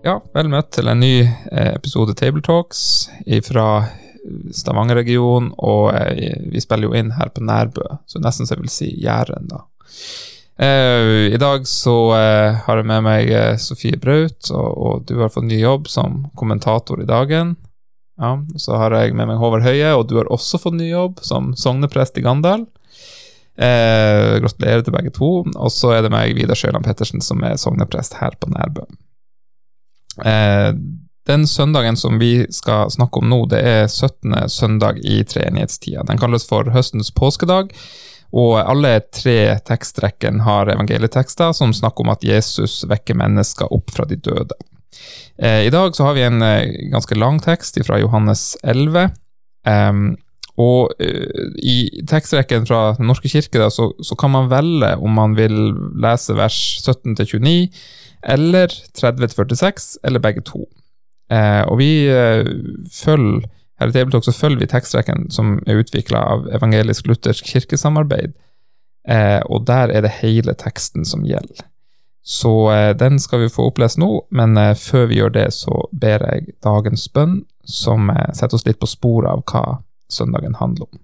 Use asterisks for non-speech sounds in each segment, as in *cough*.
Ja, vel møtt til en ny eh, episode Tabletalks fra Stavanger-regionen, og eh, vi spiller jo inn her på Nærbø, så nesten så jeg vil si Jæren, da. Eh, I dag så har jeg med meg Sofie Braut, og, du har fått ny jobb som kommentator i Dagen. Ja, Så har jeg med meg Håvard Høie, og du har også fått ny jobb som sogneprest i Gandal. Gratulerer til begge to. Og så er det meg, Vidar Sjøland Pettersen, som er sogneprest her på Nærbø. Eh, den søndagen som vi skal snakke om nå, det er 17. søndag i treenighetstida. Den kalles for høstens påskedag, og alle tre tekstrekkene har evangelietekster som snakker om at Jesus vekker mennesker opp fra de døde. Eh, I dag så har vi en eh, ganske lang tekst fra Johannes 11. Um, og i tekstrekken fra Den norske kirke så, så, kan man velge om man vil lese vers 17 29 eller 30-46, eller begge to. Eh, og vi eh, følger her i Tabletalk så følger vi tekstrekken som er utvikla av Evangelisk-luthersk kirkesamarbeid, eh, og der er det hele teksten som gjelder. Så eh, den skal vi få opplest nå, men eh, før vi gjør det, så ber jeg dagens bønn, som eh, setter oss litt på sporet av hva søndagen handler om.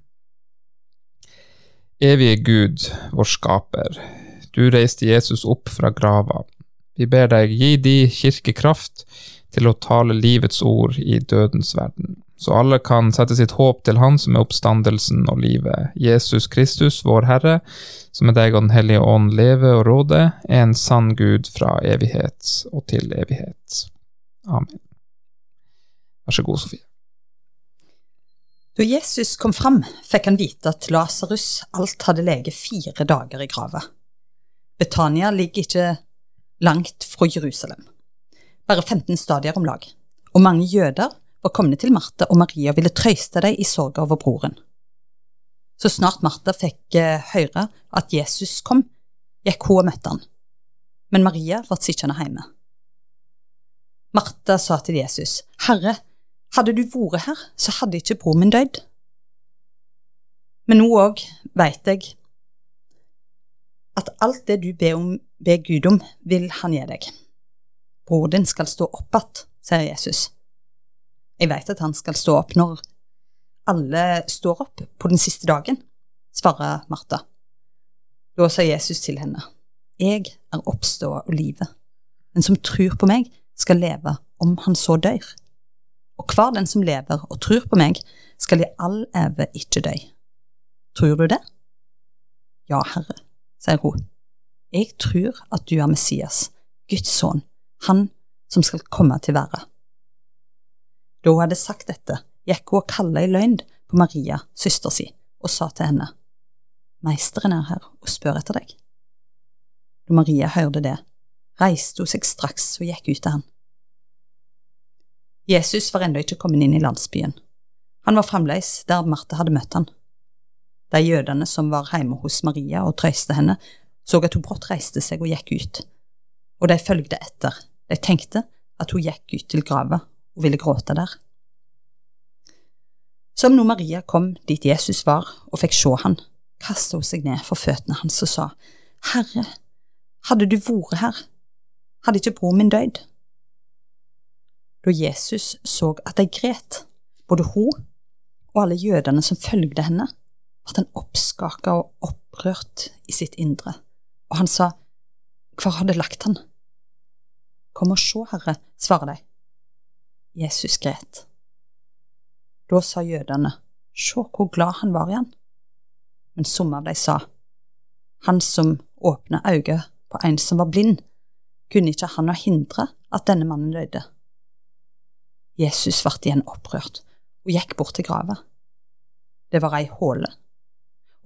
Evige Gud, vår skaper, du reiste Jesus opp fra grava vi ber deg, gi de kirkekraft til å tale livets ord i dødens verden, så alle kan sette sitt håp til Han som er oppstandelsen og livet, Jesus Kristus, vår Herre, som med deg og Den hellige ånd lever og råder, er en sann Gud fra evighet og til evighet. Amen. Vær så god, Sofie. Da Jesus kom fram, fikk han vite at Lasarus alt hadde lege fire dager i grava. Betania ligger ikke langt fra Jerusalem. Bare 15 stadier om lag, og mange jøder var kommet til Martha og Maria ville trøste dem i sorga over broren. Så snart Martha fikk eh, høre at Jesus kom, gikk hun og møtte han, men Maria ble sittende hjemme. Martha sa til Jesus, Herre, hadde du vært her, så hadde ikke bror min dødd. Men nå òg veit jeg at alt det du ber, om, ber Gud om, vil han gi deg. Bror din skal stå opp igjen, sier Jesus. Jeg veit at han skal stå opp når alle står opp på den siste dagen, svarer Martha. Da sa Jesus til henne, Jeg er oppståa og livet. Den som tror på meg, skal leve om han så dør. Og hver den som lever og tror på meg, skal i all eve ikke dø. Tror du det? Ja, Herre, sier hun. Jeg tror at du er Messias, Guds sønn, han som skal komme til verden. Da hun hadde sagt dette, gikk hun og kalte i løgn på Maria, søster si, og sa til henne, Meisteren er her og spør etter deg. Da Maria hørte det, reiste hun seg straks og gikk ut til han. Jesus var ennå ikke kommet inn i landsbyen. Han var fremdeles der Marte hadde møtt han. De jødene som var hjemme hos Maria og trøyste henne, så at hun brått reiste seg og gikk ut, og de følgde etter, de tenkte at hun gikk ut til grava og ville gråte der. Som når Maria kom dit Jesus var og fikk se han, kastet hun seg ned for føttene hans og sa, Herre, hadde du vært her, hadde ikke bror min dødd. Da Jesus så at de gret, både hun og alle jødene som følgde henne, ble han oppskaka og opprørt i sitt indre, og han sa, Hvor har det lagt han? Kom og sjå, Herre, svarer de. Jesus gret. Da sa jødene, Sjå hvor glad han var igjen. Men som av de sa, Han som åpna øynene på en som var blind, kunne ikke han ha hindre at denne mannen døde. Jesus ble igjen opprørt og gikk bort til grava. Det var ei håle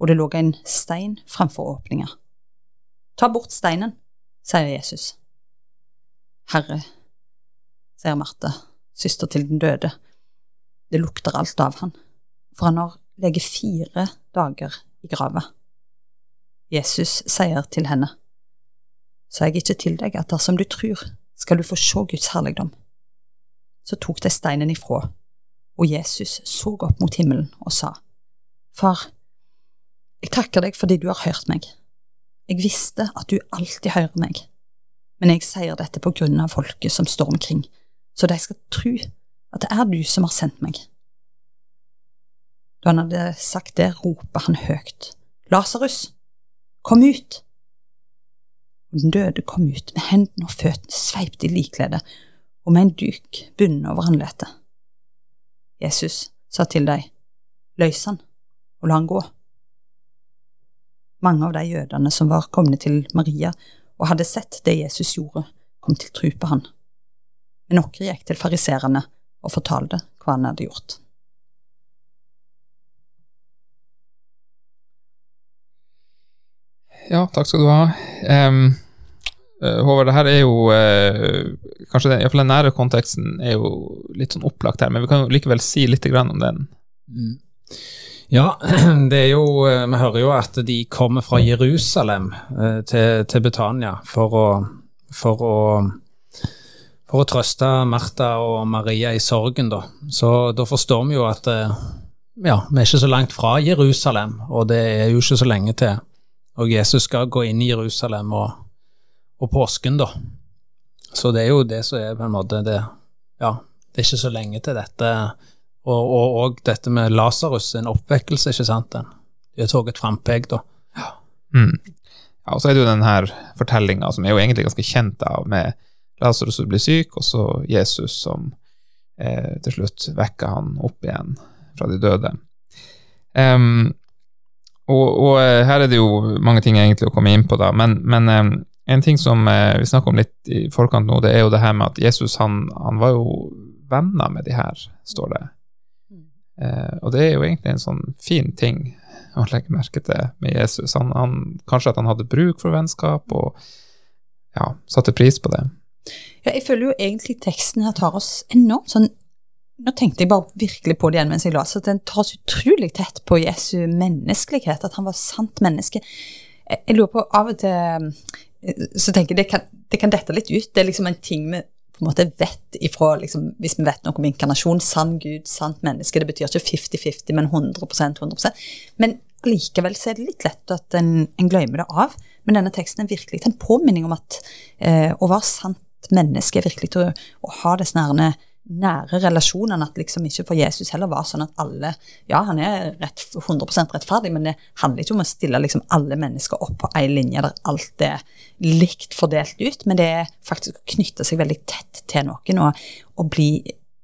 og det lå en stein framfor åpninga. Ta bort steinen, sier Jesus. Herre, sier Marte, søster til den døde, det lukter alt av han, for han har ligget fire dager i grava. Jesus sier til henne, sa jeg ikke til deg at dersom du tror, skal du få se Guds herligdom. Så tok de steinen ifra, og Jesus så opp mot himmelen og sa, Far, jeg takker deg fordi du har hørt meg. Jeg visste at du alltid hører meg, men jeg sier dette på grunn av folket som står omkring, så de skal tro at det er du som har sendt meg. Da han hadde sagt det, roper han høyt, Lasarus, kom ut! Og den døde kom ut med hendene og føttene sveipt i likkledet og med en duk bundet over håndleddet. Jesus sa til dem, løs han og la han gå. Mange av de jødene som var kommet til Maria og hadde sett det Jesus gjorde, kom til tro på han. Men noen gikk til fariserene og fortalte hva han hadde gjort. Ja, takk skal du ha. Um, Håvard, det her er jo uh, Kanskje den, i den nære konteksten er jo litt sånn opplagt her, men vi kan jo likevel si litt om den. Mm. Ja, *clears throat* det er jo eh, Vi hører jo at de kommer fra Jerusalem uh, til, til, Betania for å, for å for å trøste Martha og Maria i sorgen, da. Så da forstår vi jo at ja, vi er ikke så langt fra Jerusalem, og det er jo ikke så lenge til og Jesus skal gå inn i Jerusalem og, og påsken, da. Så det er jo det som er på en måte det Ja, det er ikke så lenge til dette. Og, og dette med Lasarus, sin oppvekkelse, ikke sant? Den. De har tatt frampek, da. Ja. Mm. ja. Og så er det jo denne fortellinga som er jo egentlig ganske kjent av, med Lasarus som blir syk, og så Jesus som eh, til slutt vekker han opp igjen fra de døde. Um, og, og, eh, her er det jo mange ting egentlig å komme inn på, da, men, men en ting som uh, vi snakker om litt i forkant nå, det er jo det her med at Jesus han, han var jo venner med de her, står det. Uh, og det er jo egentlig en sånn fin ting å legge merke til med Jesus. Han, han, kanskje at han hadde bruk for vennskap, og ja, satte pris på det. Ja, jeg føler jo egentlig teksten her tar oss enormt sånn nå tenkte jeg bare virkelig på det igjen mens jeg la, at den tar så utrolig tett på Jesu menneskelighet, at han var sant menneske. Jeg lurer på, av og til eh, så tenker jeg det kan, det kan dette litt ut. Det er liksom en ting vi på en måte vet ifra liksom, Hvis vi vet noe om inkarnasjon, sann Gud, sant menneske, det betyr ikke 50-50, men 100% 100% Men likevel så er det litt lett at en, en glemmer det av. Men denne teksten er virkelig en påminning om at eh, å være sant menneske er virkelig til å, å ha disse nærme nære relasjonene. At liksom ikke for Jesus heller var sånn at alle Ja, han er rett, 100% rettferdig, men det handler ikke om å stille liksom alle mennesker opp på én linje der alt er likt fordelt ut, men det er faktisk å knytte seg veldig tett til noen og, og bli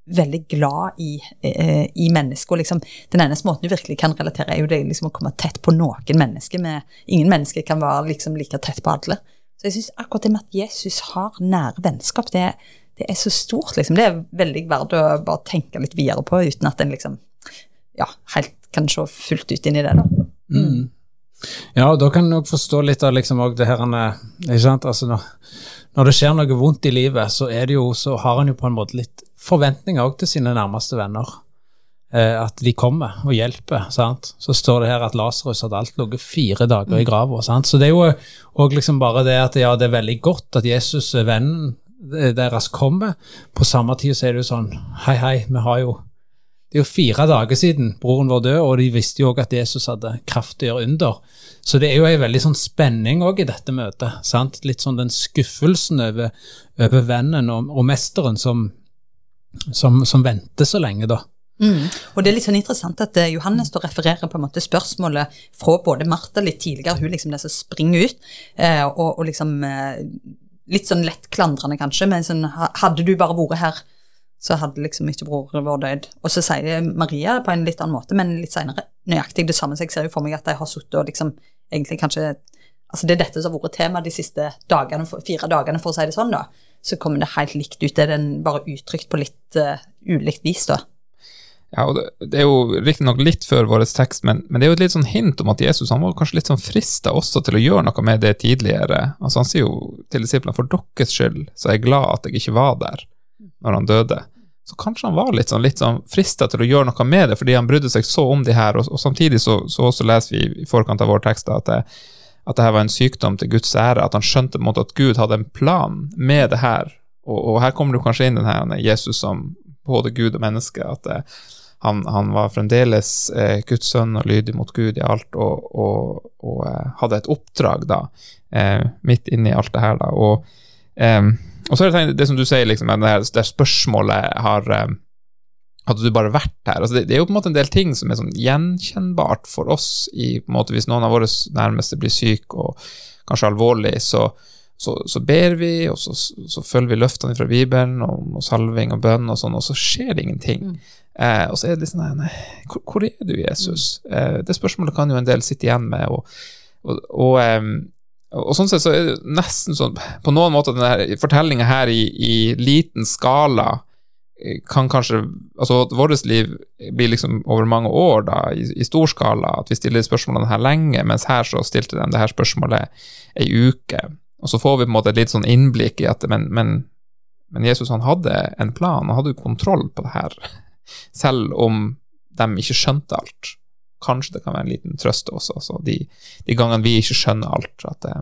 veldig glad i, eh, i mennesker. Og liksom, den eneste måten du virkelig kan relatere, er jo det liksom å komme tett på noen mennesker. Med, ingen mennesker kan være liksom like tett på alle. Så jeg syns akkurat det med at Jesus har nære vennskap, det, det er så stort, liksom. Det er veldig verdt å bare tenke litt videre på, uten at en liksom ja, helt kan se fullt ut inn i det, da. Mm. Ja, og da kan en òg forstå litt av liksom det her ikke sant? Altså når, når, det skjer noe vondt i livet, så, er det jo, så har en jo på en måte litt forventninger òg til sine nærmeste venner. Eh, at de kommer og hjelper. sant? Så står det her at Lasarus hadde alt ligget fire dager i mm. grava. Så det er jo òg liksom bare det at ja, det er veldig godt at Jesus er vennen deres kommer. På samme tid så er det jo sånn Hei, hei, vi har jo Det er jo fire dager siden broren vår død, og de visste jo òg at Jesus hadde kraft å gjøre under. Så det er jo en veldig sånn spenning òg i dette møtet. sant? Litt sånn den skuffelsen over, over vennen og, og mesteren som, som, som, venter så lenge, da. Mm. Og det er litt sånn interessant at uh, Johannes da refererer på en måte spørsmålet fra både Martha litt tidligere, hun liksom det som springer ut, uh, og, og, liksom litt sånn lett klandrende, kanskje, men sånn Hadde du bare vært her, så hadde liksom ikke bror vår dødd. Og så sier Maria på en litt annen måte, men litt seinere nøyaktig det samme. Så jeg ser jo for meg at de har sittet og liksom egentlig kanskje Altså det er dette som har vært tema de siste dagene, fire dagene, for å si det sånn, da. Så kommer det helt likt ut. Det er den bare uttrykt på litt uh, ulikt vis, da. Ja, og det, det er jo riktignok litt før vår tekst, men, men, det er jo et litt sånn hint om at Jesus han var kanskje litt sånn frista også til å gjøre noe med det tidligere. Altså Han sier jo til disiplene for deres skyld så er jeg glad at jeg ikke var der når han døde. Så kanskje han var litt sånn, litt sånn frista til å gjøre noe med det, fordi han brydde seg så om de her. Og, og samtidig så, så, også leser vi i forkant av vår tekst at det, at det her var en sykdom til Guds ære, at han skjønte på en måte at Gud hadde en plan med det her. Og, og her kommer du kanskje inn den her Jesus som både Gud og menneske. at det, han, han, var fremdeles eh, Guds sønn og lydig mot Gud i alt, og, og, og eh, hadde et oppdrag da, eh, midt inni alt det her. da, og, eh, og så er det, det som du sier, liksom, det, her, det spørsmålet har Hadde du bare vært her? Altså det, det, er jo på en måte en del ting som er sånn gjenkjennbart for oss i på en måte Hvis noen av våre nærmeste blir syk og kanskje alvorlig, så, så, så, ber vi, og så, så, følger vi løftene fra Bibelen og, og salving og bønn, og sånn, og så skjer det ingenting. Mm. Eh, og så er det litt sånn nei, hvor, hvor, er du, Jesus? Eh, det spørsmålet kan jo en del sitte igjen med. og, og, og, um, og sånn sett så er det nesten sånn På noen måter denne fortellinga her i, i, liten skala eh, kan kanskje Altså vårt liv blir liksom over mange år, da, i, i stor skala, at vi stiller spørsmålene her lenge, mens her så stilte de det her spørsmålet ei uke. Og så får vi på en måte et litt sånn innblikk i at men, men, men Jesus han hadde en plan, han hadde jo kontroll på det her *laughs* selv om de ikke skjønte alt. Kanskje det kan være en liten trøst også, altså de, de gangene vi ikke skjønner alt, at det,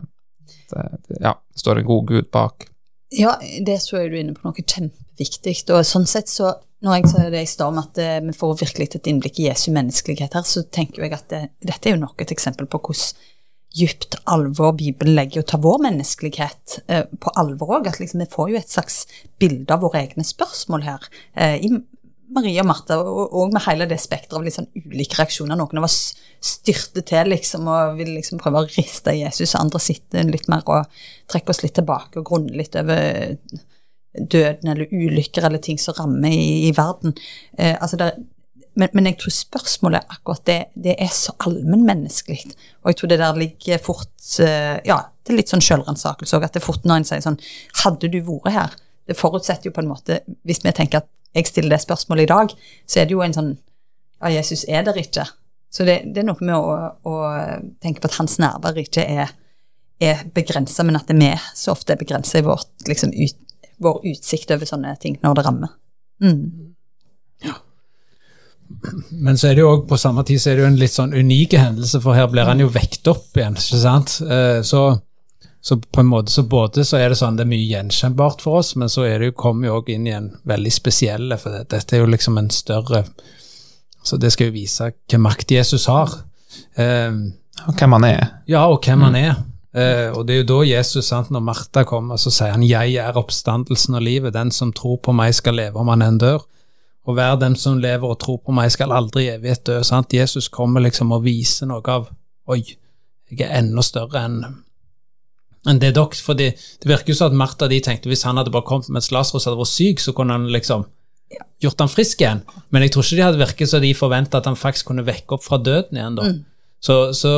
det, det, ja, står en god Gud bak. Ja, det tror jeg du er inne på noe kjempeviktig. Og sånn sett så, når jeg sa det i stad om at eh, vi får virkelig et innblikk i Jesu menneskelighet her, så tenker jeg at det, dette er jo nok et eksempel på hvordan dypt alvor Bibelen legger å ta vår menneskelighet eh, på alvor òg. At liksom, vi får jo et slags bilde av våre egne spørsmål her. Eh, I Maria og Martha, og, og med hele det spekteret av sånn ulike reaksjoner. Noen av oss styrter til liksom, og vil liksom prøve å riste Jesus, andre sitter litt mer og trekker oss litt tilbake og grunner litt over døden eller ulykker eller ting som rammer i, i verden. Eh, altså det, men, men, jeg tror spørsmålet akkurat det, det er så allmennmenneskelig. Og jeg tror det der ligger fort eh, Ja, det er litt sånn sjølransakelse òg, at det er fort når en sier sånn Hadde du vært her? Det forutsetter jo på en måte, hvis vi tenker at jeg stiller det spørsmålet i dag, så er det jo en sånn Ja, Jesus er der ikke. Så det, det er noe med å, å, tenke på at hans nærvær ikke er, er begrensa, men at det er vi så ofte er begrensa i vårt, liksom, ut, vår utsikt over sånne ting når det rammer. Mm. Men så er det jo også, på samme tid så er det jo en litt sånn unik hendelse, for her blir han jo vekt opp igjen. ikke sant? Eh, så så på en måte, så både så er det sånn det er mye gjenkjennbart for oss, men så er det jo, kommer jo òg inn i en veldig spesiell for det, dette er jo liksom en større Så det skal jo vise hvilken makt Jesus har. Eh, og hvem han er. Ja, og hvem mm. han er. Eh, og det er jo da Jesus, sant, når Martha kommer, så sier han 'Jeg er oppstandelsen og livet'. Den som tror på meg, skal leve om han enn dør. Og hver den som lever og tror på meg, skal aldri i evighet dø. sant? Jesus kommer liksom og viser noe av 'Oi, jeg er enda større enn enn det dere. For det, virker jo som at Martha de tenkte hvis han hadde bare kommet mens Lasarus hadde vært syk, så kunne han liksom gjort han frisk igjen. Men jeg tror ikke de hadde virket så de forventa at han faktisk kunne vekke opp fra døden igjen. da. Mm. Så, så,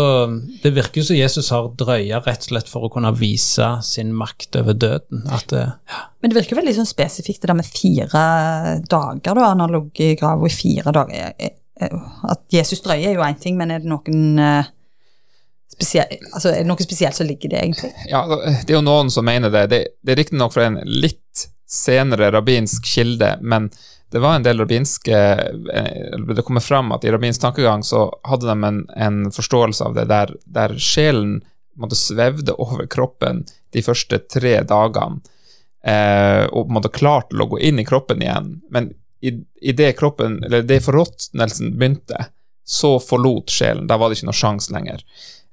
det virker jo som Jesus har drøya rett og slett for å kunne vise sin makt over døden. At, ja. Men det virker veldig sånn spesifikt det der med fire dager. da, Han har ligget i grava i fire dager. At Jesus drøyer er jo én ting, men er det noen eh, spesielt, altså, er det noe spesielt som ligger i det, egentlig? Ja, det er jo noen som mener det. Det, det er riktignok fra en litt senere rabbinsk kilde, men det var en del rabbinske eh, Det kommer fram at i rabbinsk tankegang så hadde de en, en forståelse av det der, der sjelen måtte svevde over kroppen de første tre dagene, eh, og måtte klart å gå inn i kroppen igjen. Men i, i det kroppen, eller det forråtnelsen begynte, så forlot sjelen. Da var det ikke noe sjanse lenger.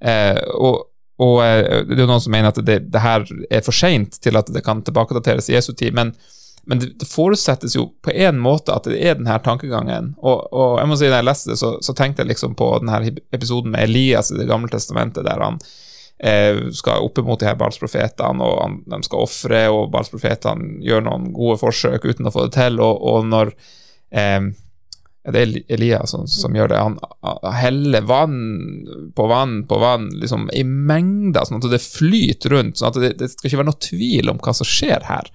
Eh, og, og eh, det er jo noen som mener at det, det her er for seint til at det kan tilbakedateres i Jesu tid, men, men det, det, forutsettes jo på en måte at det er denne tankegangen. Og, og jeg må si, da jeg leste det, så, så, tenkte jeg liksom på denne episoden med Elias i Det gamle testamentet, der han eh, skal opp imot de her Balsprofetene, og han, de skal ofre, og Balsprofetene gjør noen gode forsøk uten å få det til, og, og når eh, det er Elias som, som, gjør det. Han, heller vann på vann på vann liksom i mengder, sånn at det flyter rundt. sånn at det, det, skal ikke være noe tvil om hva som skjer her.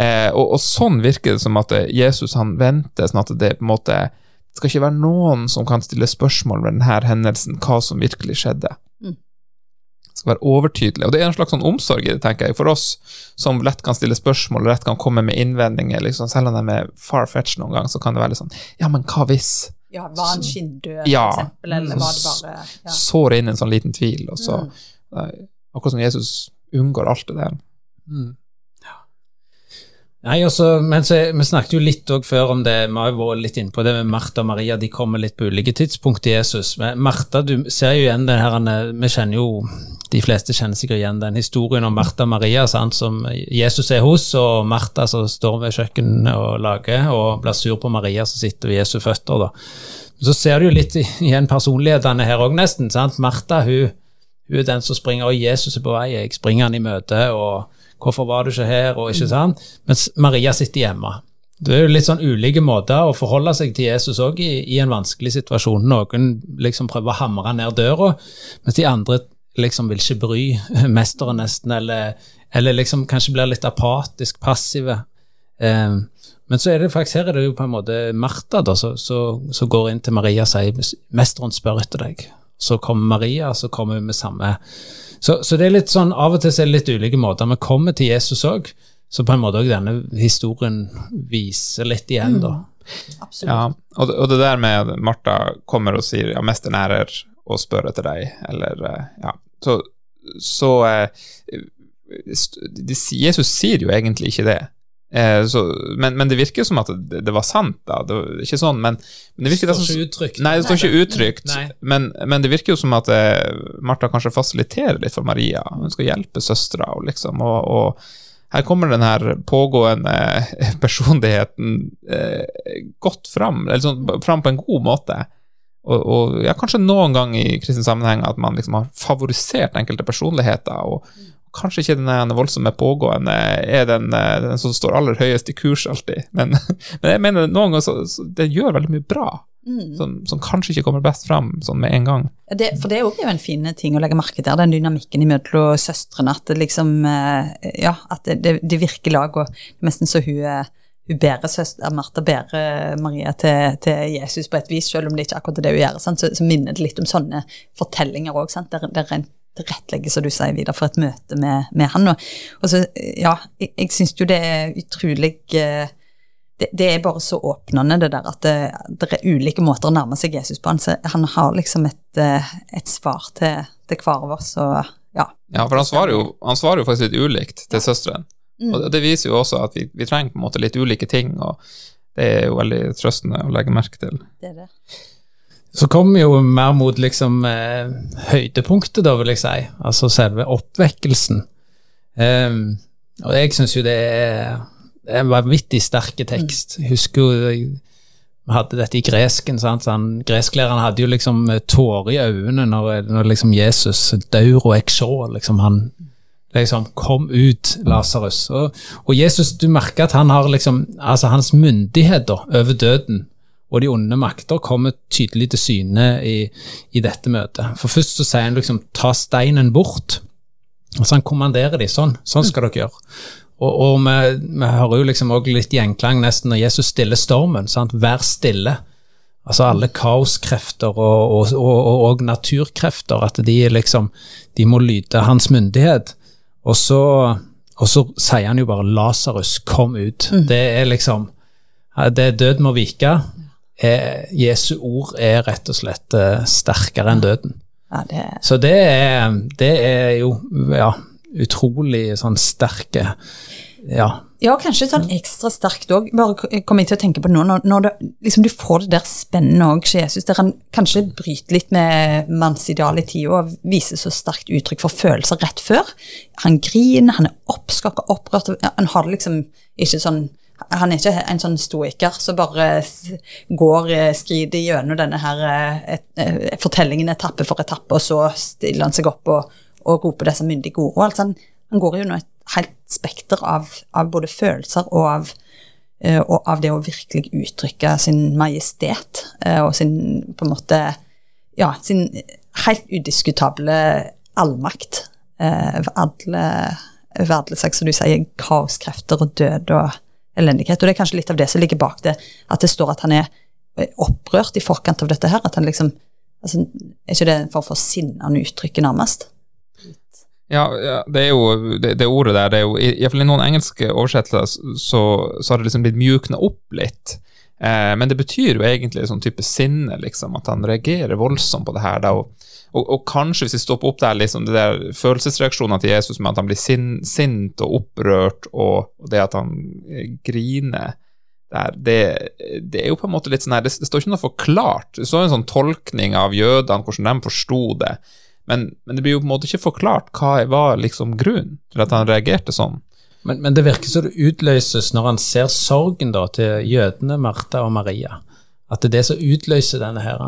Eh, og, og, sånn virker det som at Jesus han venter, sånn at det på en måte det skal ikke være noen som kan stille spørsmål ved denne hendelsen, hva som virkelig skjedde. Mm. Det skal være overtydelig. Og det er en slags sånn omsorg i det, tenker jeg, for oss som lett kan stille spørsmål, lett kan komme med innvendinger, liksom, selv om de er far-fetch noen gang, så kan det være litt sånn Ja, men hva hvis? Ja, Var han skinndød, Ja. for eksempel, eller var det bare ja. Sår inn en sånn liten tvil, og så Mm. Akkurat som Jesus unngår alt det der. Mm. Nei, også, men så, Vi snakket jo litt før om det, vi har jo vært litt inne på det med Martha og Maria. De kommer litt på ulike tidspunkt til Jesus. Men Martha, du ser jo igjen den her, vi kjenner jo, De fleste kjenner sikkert igjen den historien om Martha og Maria, sant, som Jesus er hos, og Martha som står ved kjøkkenet og lager, og blir sur på Maria som sitter ved Jesu føtter. da. Så ser du jo litt igjen personlighetene her òg, nesten. sant? Martha hun, hun er den som springer, og Jesus er på vei, jeg springer han i møte, og hvorfor var du ikke her, og ikke sant? Mens Maria sitter hjemme. Det er jo litt sånn ulike måter å forholde seg til Jesus òg i, i en vanskelig situasjon. Noen liksom prøver å hamre ned døra, mens de andre liksom vil ikke bry *laughs* mesteren nesten, eller, eller liksom kanskje blir litt apatisk, passive. Eh, men så er det faktisk her er det jo på en måte Martha da, som går inn til Maria og sier mesteren spør etter deg. Så kommer Maria, så kommer hun med samme så, så det er litt sånn, av og til så er det litt ulike måter. Vi kommer til Jesus òg, så på en måte også denne historien viser litt igjen, da. Absolutt. Ja, og det, og det der med Martha kommer og sier ja, mesteren er her og spør etter deg, eller eh, ja, så, så eh, Jesus sier jo egentlig ikke det. Eh, så, men, men det virker som at det, det var sant, da. Det var ikke sånn, men, men det virker står ikke uttrykt. Nei, det står ikke uttrykt, men, men det virker jo som at eh, Martha kanskje fasiliterer litt for Maria. Hun skal hjelpe søstera, og liksom, og, og her kommer den her pågående eh, *laughs* personligheten eh, godt fram, eller sånn, fram på en god måte. Og, og ja, kanskje noen gang i kristen sammenheng at man liksom har favorisert enkelte personligheter, og kanskje ikke den voldsomme pågående er den, eh, den som står aller høyest i kurs alltid, men, *laughs* men jeg mener noen ganger så, så det gjør veldig mye bra Mm. som, som kanskje ikke kommer best fram sånn med en gang. Det, for det er jo en fin ting å legge merke til, den dynamikken mellom søstrene. At det liksom eh, Ja, at det, det, de virker lag, og nesten så hun eh, hun bærer søster, Martha bærer Maria til, til Jesus på et vis, selv om det ikke er akkurat det hun gjør. Sant? Så, så minner det litt om sånne fortellinger òg, der, der en tilrettelegger, som du sier, Vidar, for et møte med, med han. Og, og så, ja, jeg, jeg syns jo det er utrolig eh, det, det er bare så åpnende, det der at det, det er ulike måter å nærme seg Jesus på. Han, så han har liksom et, eh, et svar til, til hver av oss, og ja. Ja, for han svarer jo, han svarer jo faktisk litt ulikt til søsteren. Mm. Og det viser jo også at vi, vi trenger på en måte litt ulike ting, og det er jo veldig trøstende å legge merke til. Det er det. Så kommer vi jo mer mot liksom eh, høydepunktet, da, vil jeg si. Altså selve oppvekkelsen. Um, og jeg syns jo det er det er en vanvittig sterk tekst. Jeg husker jo vi hadde dette i gresken. sant? Så Gresklæreren hadde jo liksom tårer i øynene når, når liksom Jesus jeg så, liksom han liksom Kom ut, Lasarus. Og, og Jesus, du merker at han har liksom Altså, hans myndighet da, over døden og de onde makter kommer tydelig til syne i, i dette møtet. For først så sier han liksom 'ta steinen bort'. Altså han kommanderer de sånn. Sånn skal dere gjøre. Og, og vi, vi hører jo liksom også litt gjenklang nesten når Jesus stiller stormen. sant? Vær stille. Altså alle kaoskrefter og, og, og, naturkrefter, at de liksom de må lyde hans myndighet. Og så, og så sier han jo bare 'Lasarus, kom ut'. Det er liksom Det er død må vike. Er, Jesu ord er rett og slett eh, sterkere enn døden. Ja, det er Så det er, det er jo ja, utrolig sånn sterke Ja. Ja, kanskje sånn ekstra sterkt òg. Bare kom jeg til å tenke på nå, når, når det, liksom du får det der spennende òg hos Jesus, der han kanskje bryter litt med mannsidealet i tida og viser så sterkt uttrykk for følelser rett før. Han griner, han er oppskaka, opprørt. Han har det liksom ikke sånn han er ikke en sånn stoiker som bare går, eh, skrider gjennom denne her et, et, eh, fortellingen etappe for etappe, og så stiller han seg opp og, og roper disse myndige ordene. Altså alt sånn. Han går gjennom et helt spekter av, av både følelser og av, eh, og av det å virkelig uttrykke sin majestet eh, og sin på en måte ja, sin helt udiskutable allmakt eh, over alle, alle slags, som du sier, kaoskrefter og død og elendighet. Og det er kanskje litt av det som ligger bak det, at det står at han er opprørt i forkant av dette her. At han liksom altså, Er ikke det en form for sinnende uttrykk, nærmest? Ja, ja, det er jo det, det ordet der, det er jo i, i, fall i noen engelske oversettelser så, så har det liksom blitt mjukna opp litt. Eh, men det betyr jo egentlig sånn type sinne, liksom, at han reagerer voldsomt på det her. Da, og, og, og, kanskje hvis vi stopper opp der, liksom, det der følelsesreaksjonene til Jesus med at han blir sin, sint og opprørt, og, det at han eh, griner der, det, det, er jo på en måte litt sånn her, det, det står ikke noe forklart. Det står en sånn tolkning av jødene, hvordan de forsto det. Men, men, det blir jo på en måte ikke forklart hva var liksom grunnen til at han reagerte sånn. Men, men, det virker som det utløses når han ser sorgen da, til jødene, Martha og Maria. At det er det som utløser denne her,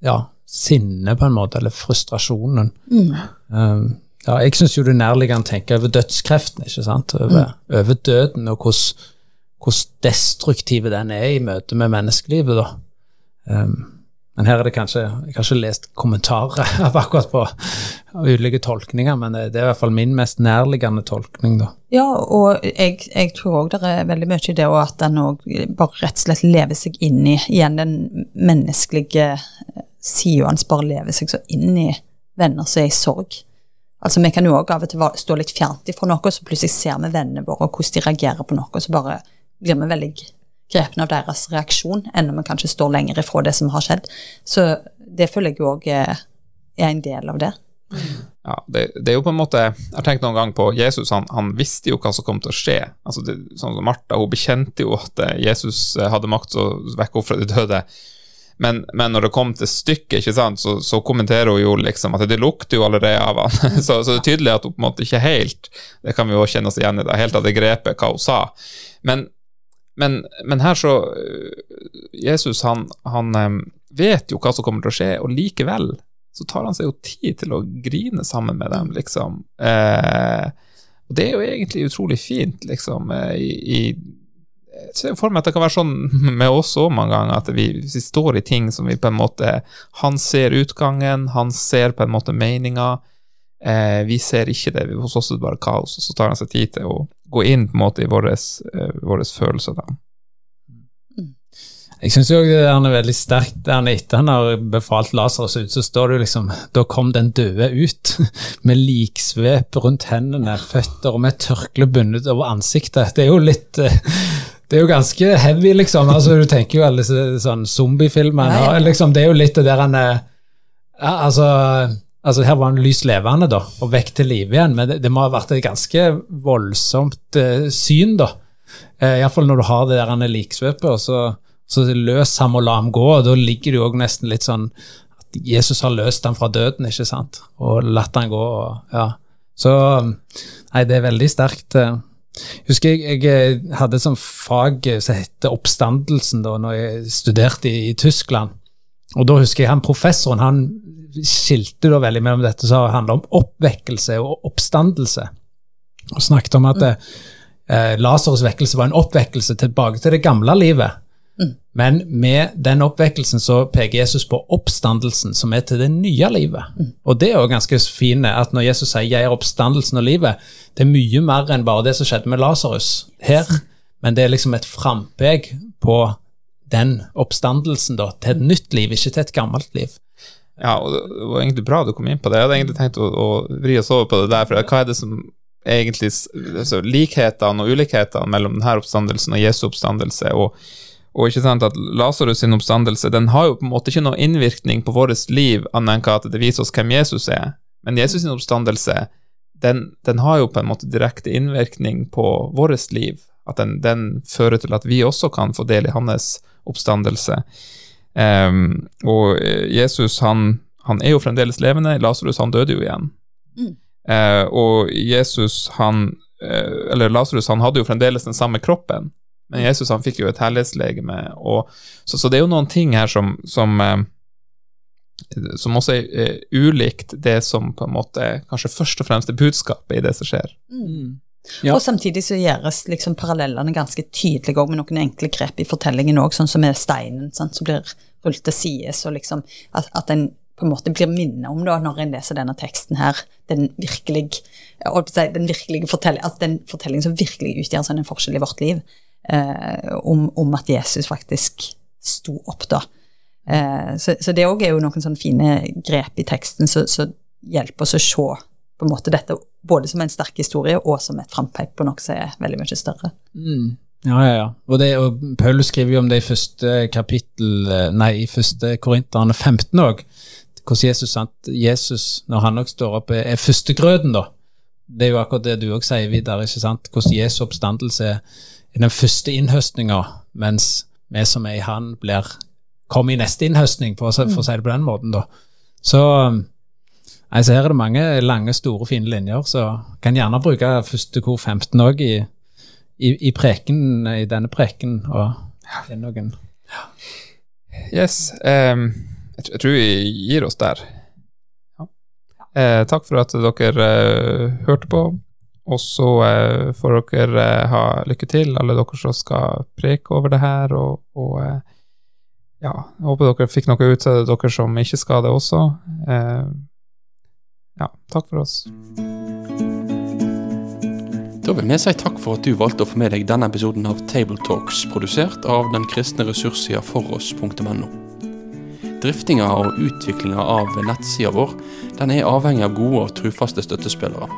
ja, sinnet, på en måte, eller frustrasjonen. Mm. Um, ja, jeg syns jo det er nærliggende å tenke over dødskreften, ikke sant? Over, mm. over døden, og hvordan destruktive den er i møte med menneskelivet. da. Um, men her er det kanskje Jeg har ikke lest kommentarer *laughs* av akkurat på ulike tolkninger, men det er i hvert fall min mest nærliggende tolkning, da. Ja, og jeg, jeg tror òg det er veldig mye i det, og at en òg bare rett og slett lever seg inn i igjen den menneskelige sida hans, bare lever seg så inn i venner som er i sorg. Altså, Vi kan jo òg av og til stå litt fjernt ifra noe, så plutselig ser vi vennene våre, og hvordan de reagerer på noe, så bare blir vi veldig grepne av deres reaksjon, enn om vi kanskje står lenger ifra det som har skjedd. Så det føler jeg òg er en del av det. Ja, det, det, er jo på en måte Jeg har tenkt noen gang på Jesus, han, han visste jo hva som kom til å skje. Altså det, sånn som Martha, hun bekjente jo at eh, Jesus eh, hadde makt til å vekke opp fra de døde. Men, men, når det kom til stykket, sant, så, så, kommenterer hun jo liksom at det lukter jo allerede av han. *laughs* så, så, det er tydelig at hun på en måte ikke helt Det kan vi jo kjenne oss igjen i, da, helt hadde grepet hva hun sa. Men, men, men, her så øh, Jesus, han, han, vet jo hva som kommer til å skje, og likevel så tar han seg jo tid til å grine sammen med dem, liksom. Eh, og det er jo egentlig utrolig fint, liksom. Eh, i, i jeg ser for meg at det kan være sånn med oss òg mange ganger, at vi, vi står i ting som vi på en måte Han ser utgangen, han ser på en måte meninga. Eh, vi ser ikke det, hos oss er det bare kaos, og så tar han seg tid til å gå inn på en måte i våre eh, følelser. da. Jeg syns det er veldig sterkt der etter han har befalt Lasarus ut, så står det liksom Da kom den døde ut, *laughs* med liksvep rundt hendene, føtter og med tørkle bundet over ansiktet. Det er jo litt eh, det er jo ganske heavy, liksom. altså Du tenker jo alle sånn zombiefilmene. Ja, liksom, det er jo litt det der han er ja, Altså Altså Her var han lys levende da, og vekk til live igjen, men det, det, må ha vært et ganske voldsomt uh, syn. da. Uh, Iallfall når du har det der han er liksvøpet, og så, så løs ham og la ham gå. og Da ligger det jo òg nesten litt sånn at Jesus har løst ham fra døden, ikke sant, og latt ham gå. og ja. Så nei, det er veldig sterkt. Jeg husker jeg, jeg hadde et sånt fag som heter oppstandelsen da når jeg studerte i, i Tyskland. Og da husker jeg han professoren han skilte da veldig mellom dette som handla om oppvekkelse og oppstandelse. Og snakket om at mm. eh, Lasers vekkelse var en oppvekkelse tilbake til det gamle livet. Mm. Men med den oppvekkelsen så peker Jesus på oppstandelsen, som er til det nye livet. Mm. Og det er jo ganske fint at når Jesus sier 'jeg er oppstandelsen og livet', det er mye mer enn bare det som skjedde med Lasarus her. Men det er liksom et frampek på den oppstandelsen da, til et nytt liv, ikke til et gammelt liv. Ja, og det var egentlig bra du kom inn på det. Jeg hadde egentlig tenkt å, å vri oss over på det der, for hva er det som egentlig altså, Likhetene og ulikhetene mellom denne oppstandelsen og Jesu oppstandelse, og, og ikke sant at Lasarus sin oppstandelse den har jo på en måte ikke noen innvirkning på vårt liv, annet enn at det viser oss hvem Jesus er. Men Jesus sin oppstandelse den, den har jo på en måte direkte innvirkning på vårt liv. At den, den fører til at vi også kan få del i hans oppstandelse. Um, og eh, Jesus han, han, er jo fremdeles levende. Lasarus han døde jo igjen. Mm. Uh, og Jesus han uh, Eller Lasarus han hadde jo fremdeles den samme kroppen, men Jesus han fikk jo et herlighetslegeme. Så, så, det er jo noen ting her som, som, uh, som også er ulikt det som på en måte kanskje først og fremst er budskapet i det som skjer. Mm. Ja. Og samtidig så gjøres liksom parallellene ganske tydelige med noen enkle grep i fortellingen òg, sånn som med steinen sant, som blir rullet til sides, og liksom at, at en på en måte blir minnet om da, når en leser denne teksten her, den virkelig, den virkelige fortelling, at den fortellingen som virkelig utgjør sånn en forskjell i vårt liv, eh, om, om, at Jesus faktisk sto opp, da. Eh, så, så det òg er jo noen sånne fine grep i teksten som hjelper oss å se på en måte dette både som en sterk historie og som et frampeip på noe som er veldig mye større. Mm. Ja, ja, ja. Og, det, og Paulus skriver jo om det i første kapittel, eh, nei, i første Korinterne 15 òg. Hvordan Jesus? Jesus, når han òg står opp, er førstegrøten, da. Det er jo akkurat det du òg sier videre, ikke sant? hvordan Jesu oppstandelse er den første innhøstninga, mens vi som er i Han, blir kommer i neste innhøstning, for, for å si det på den måten. da. Så altså, her er det mange lange, store, fine linjer, så kan gjerne bruke første kor 15 òg i, i, i preken, i denne preken. og er noen Yes. Um, jeg, jeg tror vi gir oss der. Eh, takk for at dere eh, hørte på. Og så eh, får dere eh, ha lykke til, alle dere som skal preke over det her. Og, og eh, ja, jeg håper dere fikk noe ut av det, dere som ikke skal det også. Eh, ja, takk for oss. Da vil vi si takk for at du valgte å få med deg denne episoden av Tabletalks, produsert av den kristne ressurssida foross.no. Driftinga og utviklinga av nettsida vår den er avhengig av gode og trufaste støttespillere.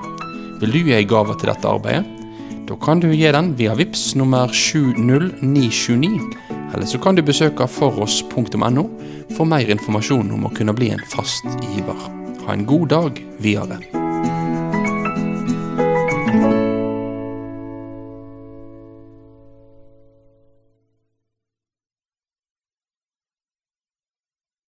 Vil du gi en gave til dette arbeidet? Da kan du gi den via VIPS nummer 70929, eller så kan du besøke foross.no for mer informasjon om å kunne bli en fast giver. Ha en god dag videre.